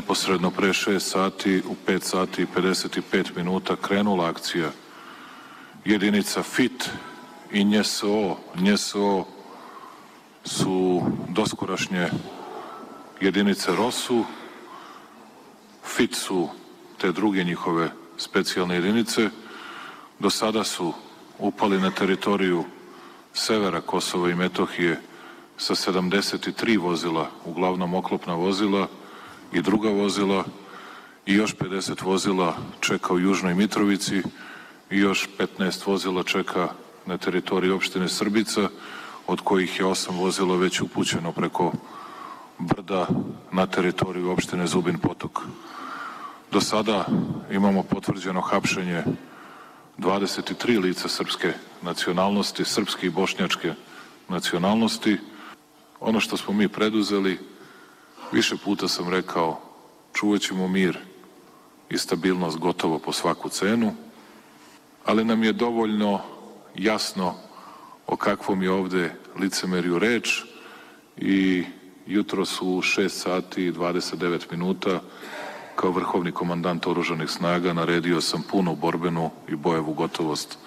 Neposredno pre 6 sati, u 5 sati i 55 minuta krenula akcija jedinica FIT i NJSO. NJSO su doskorašnje jedinice ROSU, FIT su te druge njihove specijalne jedinice. Do sada su upali na teritoriju severa Kosova i Metohije sa 73 vozila, uglavnom oklopna vozila, i druga vozila i još 50 vozila čeka u Južnoj Mitrovici i još 15 vozila čeka na teritoriji opštine Srbica, od kojih je 8 vozila već upućeno preko brda na teritoriju opštine Zubin Potok. Do sada imamo potvrđeno hapšenje 23 lica srpske nacionalnosti, srpske i bošnjačke nacionalnosti. Ono što smo mi preduzeli Više puta sam rekao, čuvat ćemo mir i stabilnost gotovo po svaku cenu, ali nam je dovoljno jasno o kakvom je ovde licemerju reč i jutro su 6 sati i 29 minuta kao vrhovni komandant oružanih snaga naredio sam punu borbenu i bojevu gotovost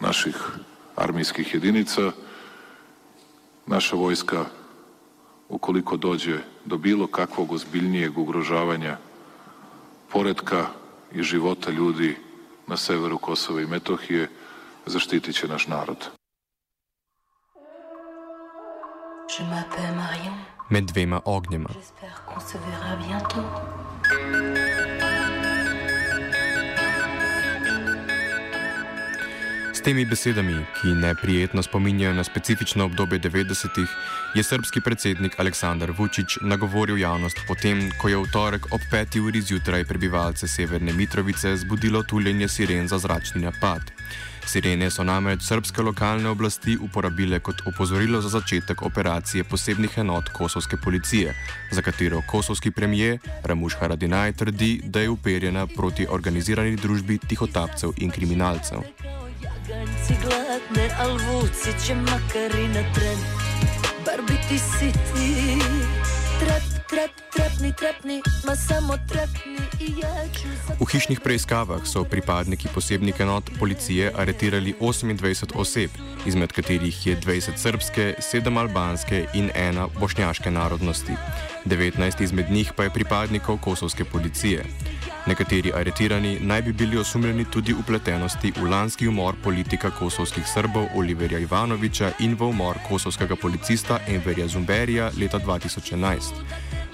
naših armijskih jedinica. Naša vojska ukoliko dođe do bilo kakvog ozbiljnijeg ugrožavanja poredka i života ljudi na severu Kosova i Metohije, zaštitit će naš narod. Med dvema ognjema. Temi besedami, ki neprijetno spominjajo na specifično obdobje 90-ih, je srpski predsednik Aleksandar Vučić nagovoril javnost potem, ko je v torek ob 5. uri zjutraj prebivalce Severne Mitrovice zbudilo tuljenje siren za zračni napad. Sirene so namreč srpske lokalne oblasti uporabile kot opozorilo za začetek operacije posebnih enot kosovske policije, za katero kosovski premijer Ramuš Haradinaj trdi, da je uperjena proti organizirani družbi tihotapcev in kriminalcev. Ganci gladne, al vuci će makar i na tren Bar biti siti Trep, trep, trepni, trepni, ma samo trepni i ja ću V hišnih preiskavah so pripadniki posebnih enot policije aretirali 28 oseb, izmed katerih je 20 srpske, 7 albanske in 1 bošnjaške narodnosti. 19 izmed njih pa je pripadnikov kosovske policije. Nekateri aretirani naj bi bili osumljeni tudi upletenosti v lanski umor politika kosovskih Srbov Oliverja Ivanoviča in v umor kosovskega policista Enverja Zumberija leta 2011.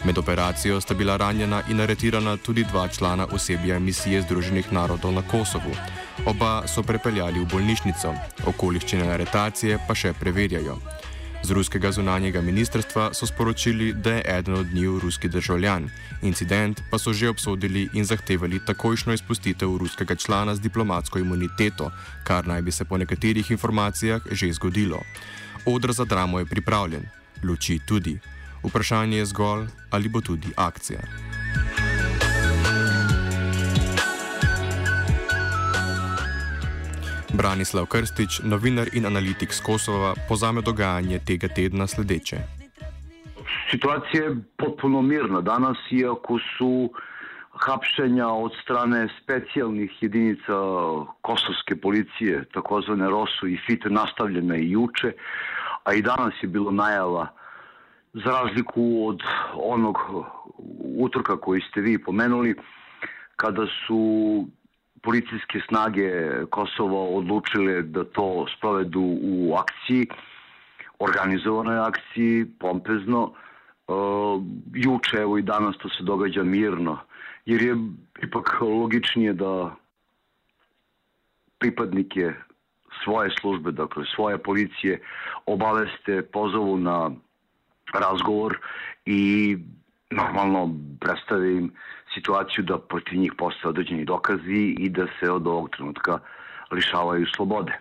Med operacijo sta bila ranjena in aretirana tudi dva člana osebja misije Združenih narodov na Kosovu. Oba so prepeljali v bolnišnico, okoliščine aretacije pa še preverjajo. Z ruskega zunanjega ministrstva so sporočili, da je eden od njih ruski državljan. Incident pa so že obsodili in zahtevali takojšno izpustitev ruskega člana z diplomatsko imuniteto, kar naj bi se po nekaterih informacijah že zgodilo. Odr za dramo je pripravljen, luči tudi. Vprašanje je zgolj, ali bo tudi akcija. Branislav Krstič, novinar in analitik z Kosova, pozame dogajanje tega tedna sledeče. Situacija je potpuno mirna. Danas, iako su hapšenja od strane specijalnih jedinica kosovske policije, takozvane ROSU i FIT, nastavljene i juče, a i danas je bilo najava za razliku od onog utorka koji ste vi pomenuli, kada su policijske snage Kosova odlučile da to sprovedu u akciji, organizovanoj akciji, pompezno. Uh, juče, evo i danas to se događa mirno, jer je ipak logičnije da pripadnike svoje službe, dakle svoje policije, obaveste, pozovu na razgovor i normalno predstave im situaciju da protiv njih postoje određeni dokazi i da se od ovog trenutka lišavaju slobode.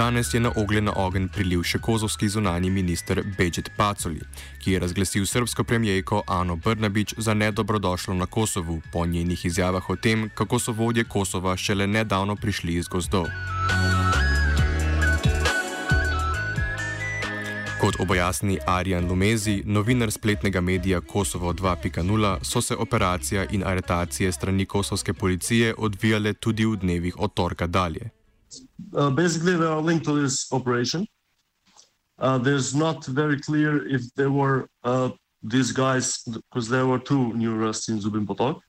Danes je na ogljen na ogen prilil še kozovski zunani minister Beđet Pacoli, ki je razglasil srbsko premijejko Ano Brnabič za nedobrodošlo na Kosovu po njenih izjavah o tem, kako so vodje Kosova šele nedavno prišli iz gozdov. Kot obojasni Arjan Lumezi, novinar spletnega medija Kosovo 2.0, so se operacija in aretacije strani kosovske policije odvijale tudi v dnevih od torka dalje. Uh, basically, they are linked to this operation. Uh, there's not very clear if there were uh, these guys, because there were two new arrests in Zubin Potok.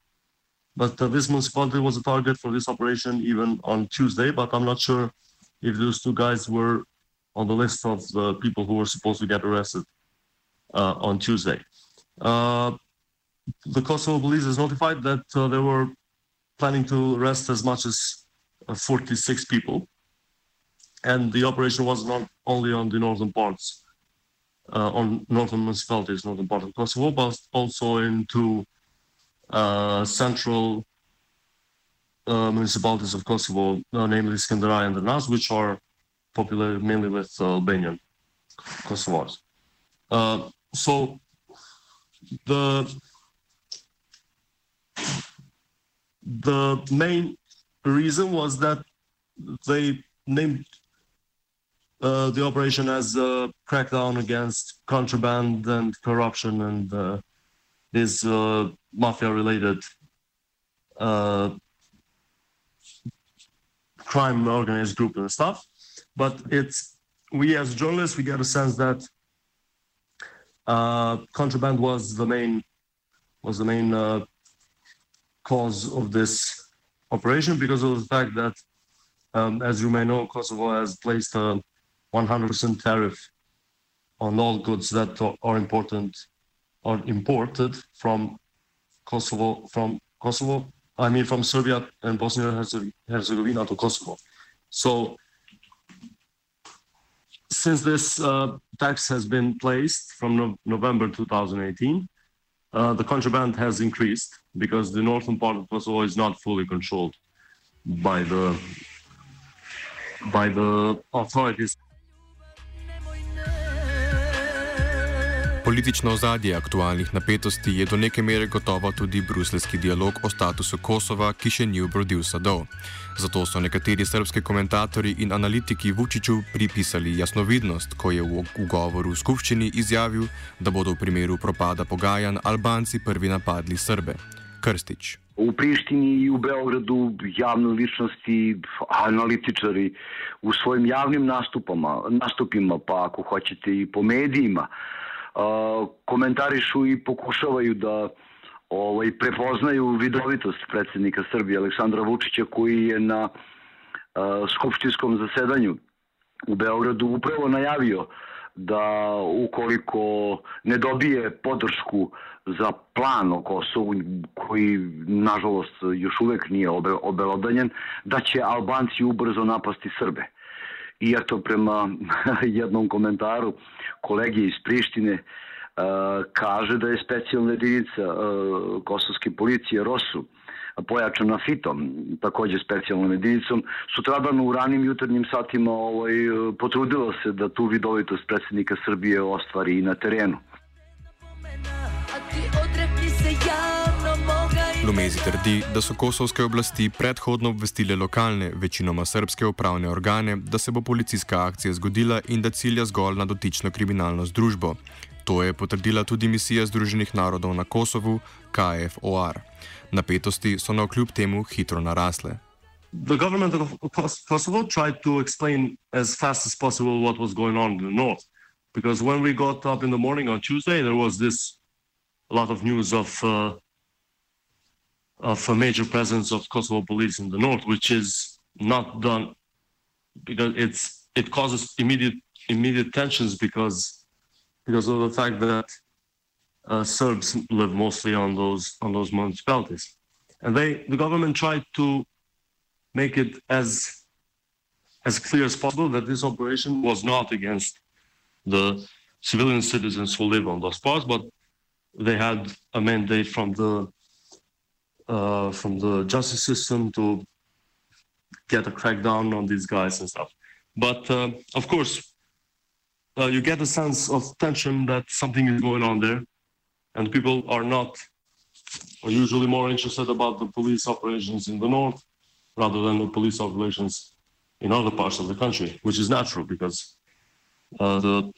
But uh, this municipality was a target for this operation even on Tuesday, but I'm not sure if those two guys were on the list of the people who were supposed to get arrested uh, on Tuesday. Uh, the Kosovo police is notified that uh, they were planning to arrest as much as uh, 46 people, and the operation was not only on the northern parts, uh, on northern municipalities, northern part of Kosovo, but also into uh, central municipalities of Kosovo, namely Skandarai and the Nas, which are populated mainly with uh, Albanian Kosovars. Uh, so the the main reason was that they named uh, the operation as a crackdown against contraband and corruption and uh, these uh, mafia-related uh, crime organized group and stuff but it's we as journalists we get a sense that uh, contraband was the main was the main uh, cause of this operation because of the fact that, um, as you may know, Kosovo has placed a 100% tariff on all goods that are important are imported from Kosovo from Kosovo. I mean, from Serbia and Bosnia and Herzegovina to Kosovo. So since this uh, tax has been placed from no November 2018, uh, the contraband has increased because the northern part of Kosovo is not fully controlled by the by the authorities. Politično ozadje aktualnih napetosti je do neke mere gotovo tudi bruselski dialog o statusu Kosova, ki še ni obrodil sadov. Zato so nekateri srpski komentatorji in analitiki Vučiću pripisali jasnovidnost, ko je v govoru v skupščini izjavil, da bodo v primeru propada pogajanj Albanci prvi napadli Srbe. Krstič. U Prištini i u Beogradu javne ličnosti, analitičari u svojim javnim nastupama, nastupima, pa ako hoćete i po medijima, komentarišu i pokušavaju da ovaj, prepoznaju vidovitost predsjednika Srbije Aleksandra Vučića koji je na a, skupštinskom zasedanju u Beogradu upravo najavio da ukoliko ne dobije podršku za plan o Kosovu, koji nažalost još uvek nije obelodanjen, da će Albanci ubrzo napasti Srbe. I eto, prema jednom komentaru kolege iz Prištine, kaže da je specijalna jedinica kosovske policije ROSU pojačana FITom, takođe specijalnom jedinicom, sutradan u ranim jutarnjim satima ovaj, potrudilo se da tu vidovitost predsjednika Srbije ostvari i na terenu. Kolomezi trdi, da so kosovske oblasti predhodno obvestile lokalne, večinoma srpske upravne organe, da se bo policijska akcija zgodila in da cilja zgolj na dotično kriminalno združbo. To je potrdila tudi misija Združenih narodov na Kosovu, KFOR. Napetosti so na okljub temu hitro narasle. The government of Kosovo tried to explain as fast as possible what was going on in the north. Because when we got up in the morning on Tuesday, there was this a lot of news of uh, of a major presence of Kosovo police in the north, which is not done because it's it causes immediate immediate tensions because because of the fact that uh, Serbs live mostly on those on those municipalities, and they the government tried to make it as as clear as possible that this operation was not against the civilian citizens who live on those parts, but they had a mandate from the uh, from the justice system to get a crackdown on these guys and stuff. But uh, of course, uh, you get a sense of tension that something is going on there, and people are not are usually more interested about the police operations in the north rather than the police operations in other parts of the country, which is natural because uh, the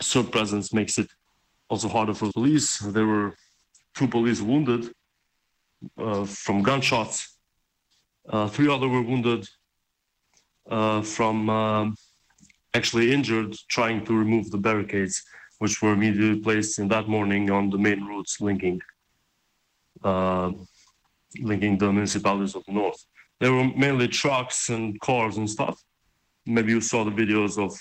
Serb presence makes it also harder for the police. There were two police wounded from gunshots. Uh, three other were wounded uh, from um, actually injured trying to remove the barricades, which were immediately placed in that morning on the main routes linking uh, linking the municipalities of the north. There were mainly trucks and cars and stuff. Maybe you saw the videos of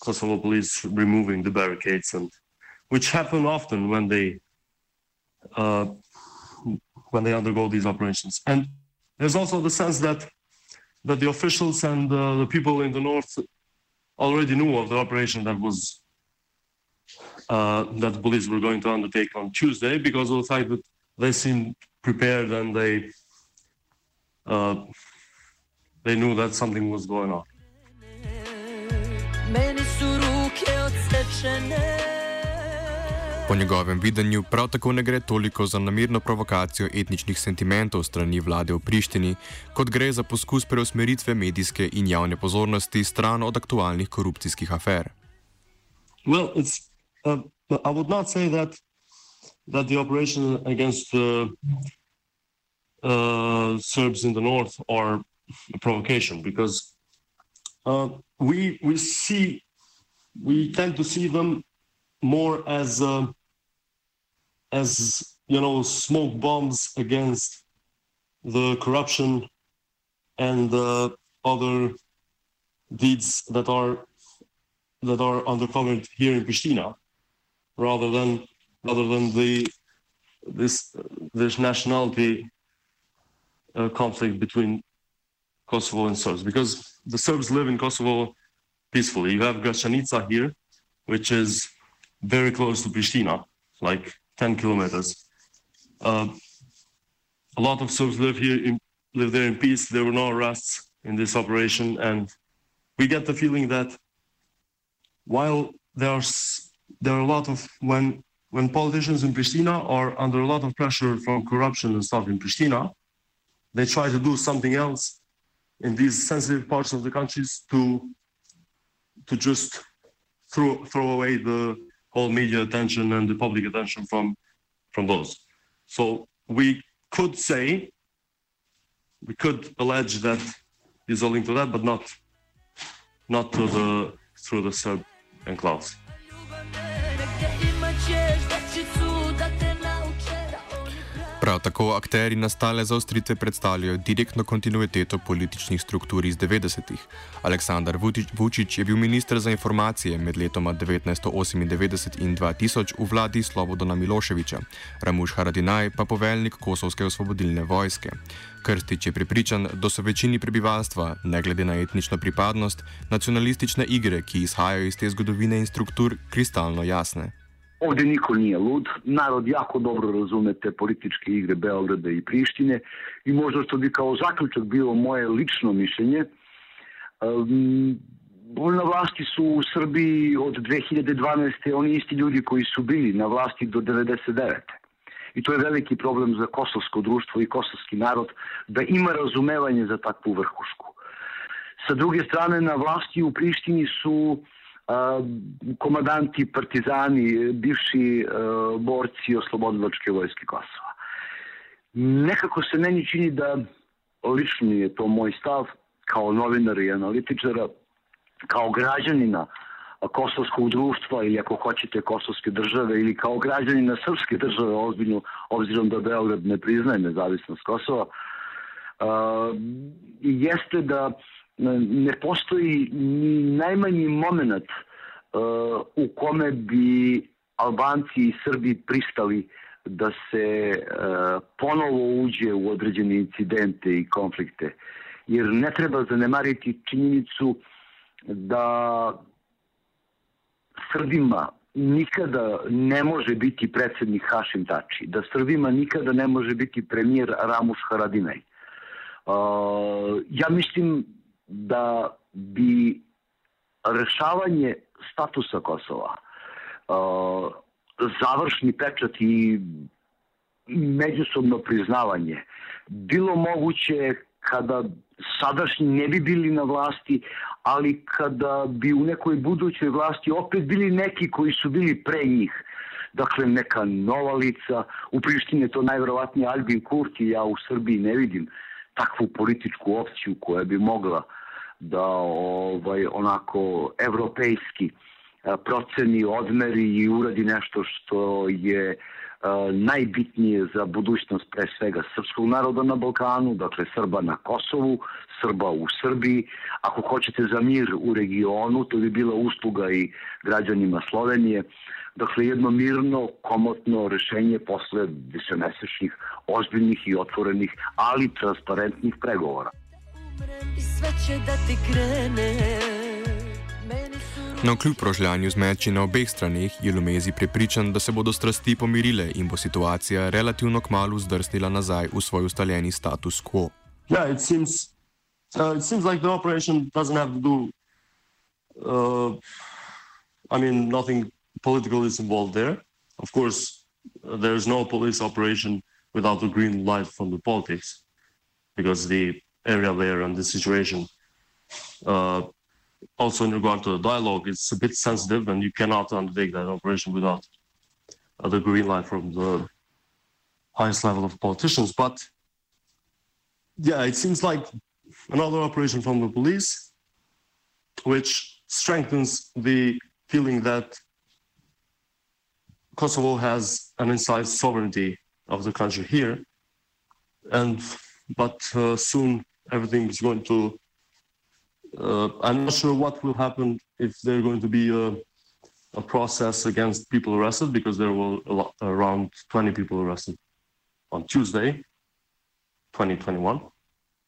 Kosovo police removing the barricades, and which happen often when they uh, when they undergo these operations. And there's also the sense that that the officials and uh, the people in the north already knew of the operation that was uh, that the police were going to undertake on Tuesday because of the fact that they seemed prepared and they uh, they knew that something was going on. Po njegovem videnju prav tako ne gre toliko za namirno provokacijo etničnih sentimentov strani vlade v Prištini, kot gre za poskus preusmeritve medijske in javne pozornosti stran od aktualnih korupcijskih afer. Well, uh, I would not say that that the operation against uh, uh, Serbs in the north are a provocation because uh, we we see we tend to see them more as uh, as you know smoke bombs against the corruption and the other deeds that are that are uncovered here in Pristina, rather than rather than the this this nationality uh, conflict between Kosovo and Serbs because the Serbs live in Kosovo peacefully. You have Gračanica here, which is very close to Pristina, like 10 kilometers. Uh, a lot of Serbs live here, in, live there in peace. There were no arrests in this operation, and we get the feeling that while there's there are a lot of when when politicians in Pristina are under a lot of pressure from corruption and stuff in Pristina, they try to do something else in these sensitive parts of the countries to to just throw throw away the whole media attention and the public attention from from those. So we could say we could allege that is all linked to that, but not not to the through the Serb enclaves. Prav tako akteri nastale zaostritve predstavljajo direktno kontinuiteto političnih struktur iz 90-ih. Aleksandar Vučić je bil ministr za informacije med letoma 1998 in 2000 v vladi Slobodana Miloševiča, Ramuš Haradinaj pa poveljnik Kosovske osvobodilne vojske. Krstič je pripričan, da so večini prebivalstva, ne glede na etnično pripadnost, nacionalistične igre, ki izhajajo iz te zgodovine in struktur, kristalno jasne. Ovde niko nije lud, narod jako dobro razume te političke igre Beograda i Prištine i možda što bi kao zaključak bilo moje lično mišljenje, um, na vlasti su u Srbiji od 2012. oni isti ljudi koji su bili na vlasti do 99. i to je veliki problem za kosovsko društvo i kosovski narod, da ima razumevanje za takvu vrhušku. Sa druge strane, na vlasti u Prištini su a, komadanti, partizani, bivši a, borci oslobodilačke vojske Kosova. Nekako se meni čini da, lično je to moj stav, kao novinar i analitičara, kao građanina kosovskog društva ili ako hoćete kosovske države ili kao građanina srpske države ozbiljno, obzirom da Beograd ne priznaje nezavisnost Kosova, uh, jeste da ne postoji ni najmanji moment uh, u kome bi Albanci i Srbi pristali da se uh, ponovo uđe u određene incidente i konflikte. Jer ne treba zanemariti činjenicu da Srbima nikada ne može biti predsednik Hašim Tači, da Srbima nikada ne može biti premijer Ramuš Haradinaj. Uh, ja mislim da bi rešavanje statusa Kosova, uh, završni pečat i međusobno priznavanje bilo moguće kada sadašnji ne bi bili na vlasti, ali kada bi u nekoj budućoj vlasti opet bili neki koji su bili pre njih, dakle neka nova lica, u Prištini je to najverovatnije Albin Kurti, ja u Srbiji ne vidim takvu političku opciju koja bi mogla da ovaj onako evropejski proceni, odmeri i uradi nešto što je uh, najbitnije za budućnost pre svega srpskog naroda na Balkanu, dakle Srba na Kosovu, Srba u Srbiji. Ako hoćete za mir u regionu, to bi bila usluga i građanima Slovenije. Dakle, jedno mirno, komotno rešenje posle višemesečnih, ozbiljnih i otvorenih, ali transparentnih pregovora. Krene No, kljub rožljanju zmeči na obeh straneh, je Lumezi prepričan, da se bodo strasti pomirile in bo situacija relativno kmalo zdrsnila nazaj v svoj ustaljeni status quo. Yeah, it seems, uh, it seems like the operation doesn't have to do, uh, I mean, nothing political is involved there. Of course, there's no police operation without the green light from the politics, because the area there and the situation uh, also in regard to the dialogue, it's a bit sensitive, and you cannot undertake that operation without uh, the green light from the highest level of politicians. But yeah, it seems like another operation from the police, which strengthens the feeling that Kosovo has an inside sovereignty of the country here, and but uh, soon everything is going to uh, I'm not sure what will happen if there's going to be a, a process against people arrested because there were lot, around 20 people arrested on Tuesday, 2021,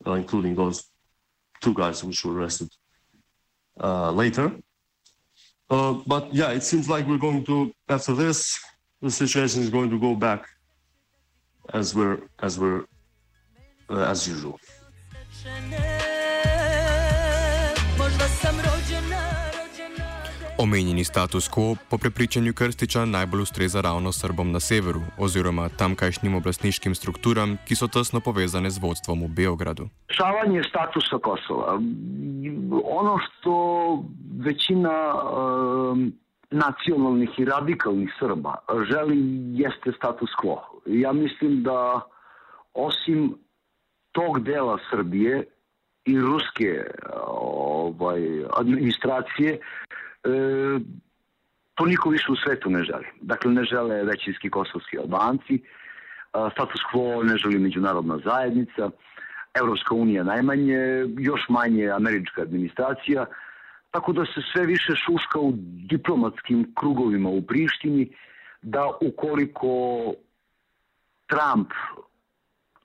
uh, including those two guys which were arrested uh, later. Uh, but yeah, it seems like we're going to after this, the situation is going to go back as we're as we're uh, as usual. Omenjeni status quo po prepričanju Krstiča najbolj ustreza ravno Srbom na severu oziroma tamkajšnjim oblastniškim strukturam, ki so tesno povezane z vodstvom v Beogradu. Rešavanje statusa Kosova. Ono što većina um, nacionalnih i radikalnih Srba želi jeste status quo. Ja mislim da osim tog dela Srbije i ruske ovaj, administracije e, to niko više u svetu ne želi. Dakle, ne žele većinski kosovski albanci, status quo ne želi međunarodna zajednica, Evropska unija najmanje, još manje američka administracija, tako da se sve više šuška u diplomatskim krugovima u Prištini, da ukoliko Trump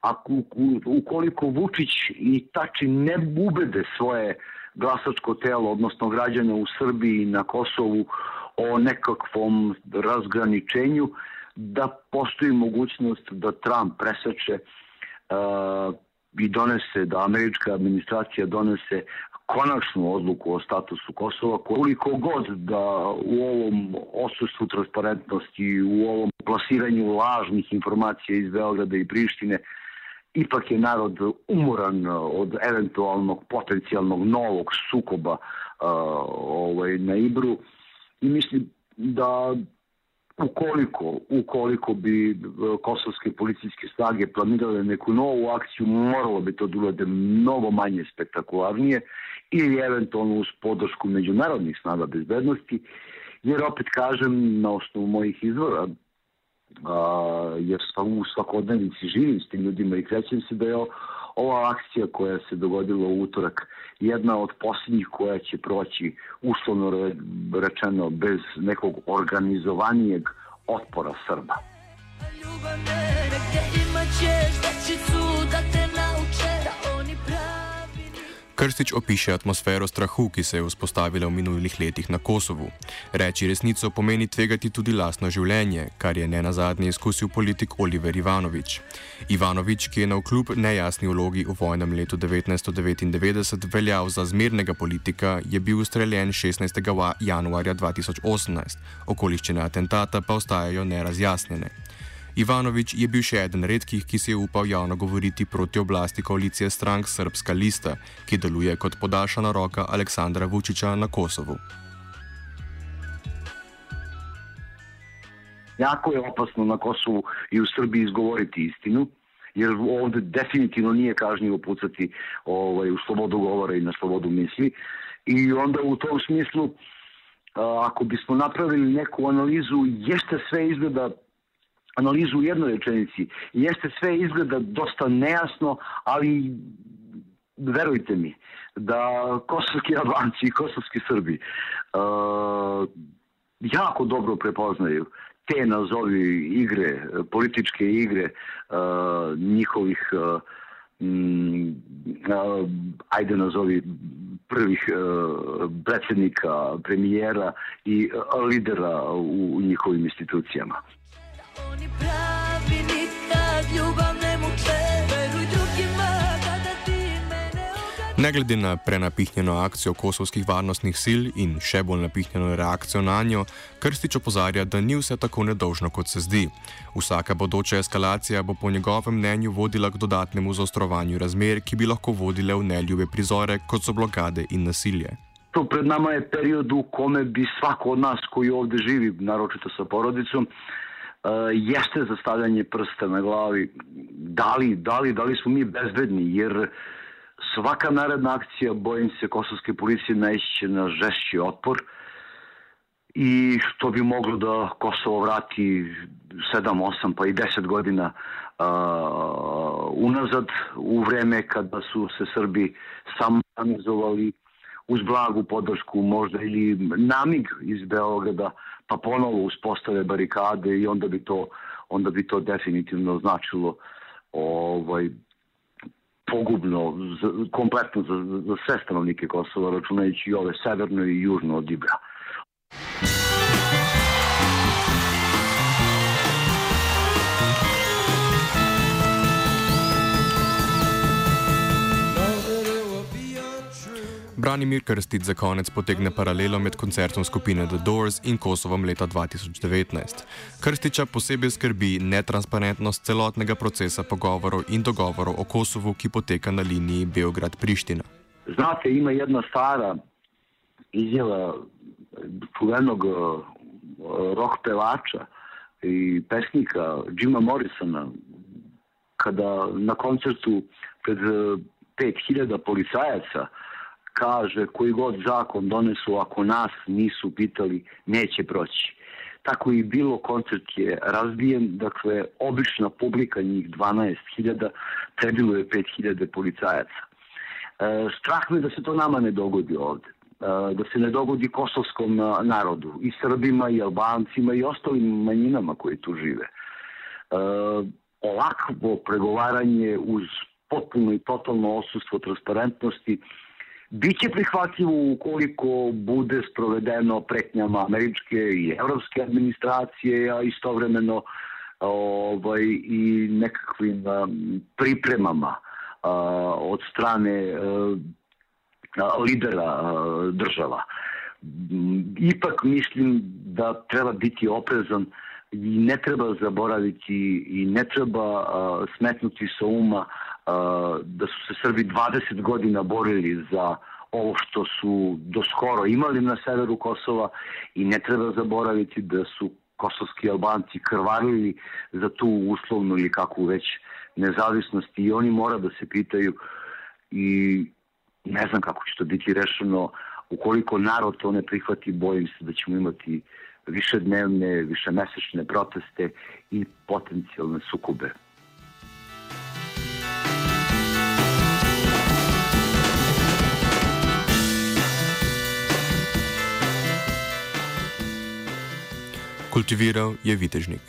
ako, ukoliko Vučić i Tači ne ubede svoje glasačko telo, odnosno građane u Srbiji i na Kosovu o nekakvom razgraničenju, da postoji mogućnost da Trump presače uh, i donese, da američka administracija donese konačnu odluku o statusu Kosova, koliko god da u ovom osustvu transparentnosti, u ovom plasiranju lažnih informacija iz Beograda i Prištine, ipak je narod umoran od eventualnog potencijalnog novog sukoba uh, ovaj, na Ibru. I mislim da ukoliko, ukoliko bi kosovske policijske snage planirale neku novu akciju, moralo bi to da mnogo manje spektakularnije ili eventualno uz podršku međunarodnih snaga bezbednosti, jer opet kažem na osnovu mojih izvora, a, jer u svakodnevnici živim s tim ljudima i krećem se da je ova akcija koja se dogodila u utorak jedna od posljednjih koja će proći uslovno rečeno bez nekog organizovanijeg otpora Srba. Ljubav negde imaćeš da će da te Krstič opiše atmosfero strahu, ki se je vzpostavila v minulih letih na Kosovu. Reči resnico pomeni tvegati tudi lastno življenje, kar je ne nazadnje izkusil politik Oliver Ivanovič. Ivanovič, ki je na vkljub nejasni vlogi v vojnem letu 1999 veljal za zmernega politika, je bil ustreljen 16. januarja 2018, okoliščine atentata pa ostajajo nerazjasnjene. Ivanovič je bil še eden redkih, ki si je upal javno govoriti proti oblasti koalicije strank Srpska lista, ki deluje kot podaljšana roka Aleksandra Vučiča na Kosovu. Jako je opasno na Kosovu i u Srbiji izgovoriti istinu, jer ovde definitivno nije kažnjivo pucati ovaj, u slobodu govora i na slobodu misli. I onda u tom smislu, ako bismo napravili neku analizu, jeste sve izgleda analizu u jednoj rečenici. Jeste sve izgleda dosta nejasno, ali verujte mi da kosovski Albanci i kosovski Srbi uh, jako dobro prepoznaju te nazovi igre, političke igre uh, njihovih uh, uh, ajde nazovi prvih uh, predsjednika, premijera i uh, lidera u, u njihovim institucijama. Ne glede na prenapihnjeno akcijo kosovskih varnostnih sil in še bolj napihnjeno reakcijo na njo, Krstič opozarja, da ni vse tako nedolžno, kot se zdi. Vsaka bodoča eskalacija bo po njegovem mnenju vodila k dodatnemu zaostrovanju razmer, ki bi lahko vodile v neljube prizore, kot so blokade in nasilje. To pred nama je period u kome bi svako od nas koji ovde živi, naročito sa porodicom, jeste za stavljanje prsta na glavi. Da li, da li, da li smo mi bezbedni, jer svaka naredna akcija, bojim se, kosovske policije naišće na žešći otpor. I što bi moglo da Kosovo vrati 7, 8 pa i 10 godina uh, unazad u vreme kada su se Srbi samoorganizovali uz blagu podršku možda ili namig iz Beograda pa ponovo uspostave barikade i onda bi to onda bi to definitivno značilo ovaj pogubno kompletno za, za sve stanovnike Kosova računajući i ove severno i južno od Ibra. Branimir Krstic za konec potegne paralelo med koncertom skupine The Doors in Kosovom leta 2019. Krstiča posebej skrbi netransparentnost celotnega procesa pogovorov in dogovorov o Kosovu, ki poteka na liniji Beograd-Priština. Znate, ima jedna stara izjava čuvenog uh, rock pevača i pesnika Jima Morrisona kada na koncertu pred 5000 policajaca kaže koji god zakon donesu ako nas nisu pitali neće proći. Tako i bilo koncert je razbijen, dakle obična publika njih 12.000, trebilo je 5.000 policajaca. E, strah me da se to nama ne dogodi ovde e, da se ne dogodi kosovskom narodu, i Srbima, i Albancima, i ostalim manjinama koji tu žive. E, ovakvo pregovaranje uz potpuno i totalno osustvo transparentnosti Biće prihvatljivo ukoliko bude sprovedeno pretnjama američke i evropske administracije, a istovremeno ovaj, i nekakvim pripremama uh, od strane uh, lidera država. Ipak mislim da treba biti oprezan i ne treba zaboraviti i ne treba smetnuti sa uma da su se Srbi 20 godina borili za ovo što su do skoro imali na severu Kosova i ne treba zaboraviti da su kosovski albanci krvarili za tu uslovnu ili kakvu već nezavisnost i oni mora da se pitaju i ne znam kako će to biti rešeno ukoliko narod to ne prihvati bojim se da ćemo imati više dnevne, više mesečne proteste i potencijalne sukobe. Kultiviral je vitežnik.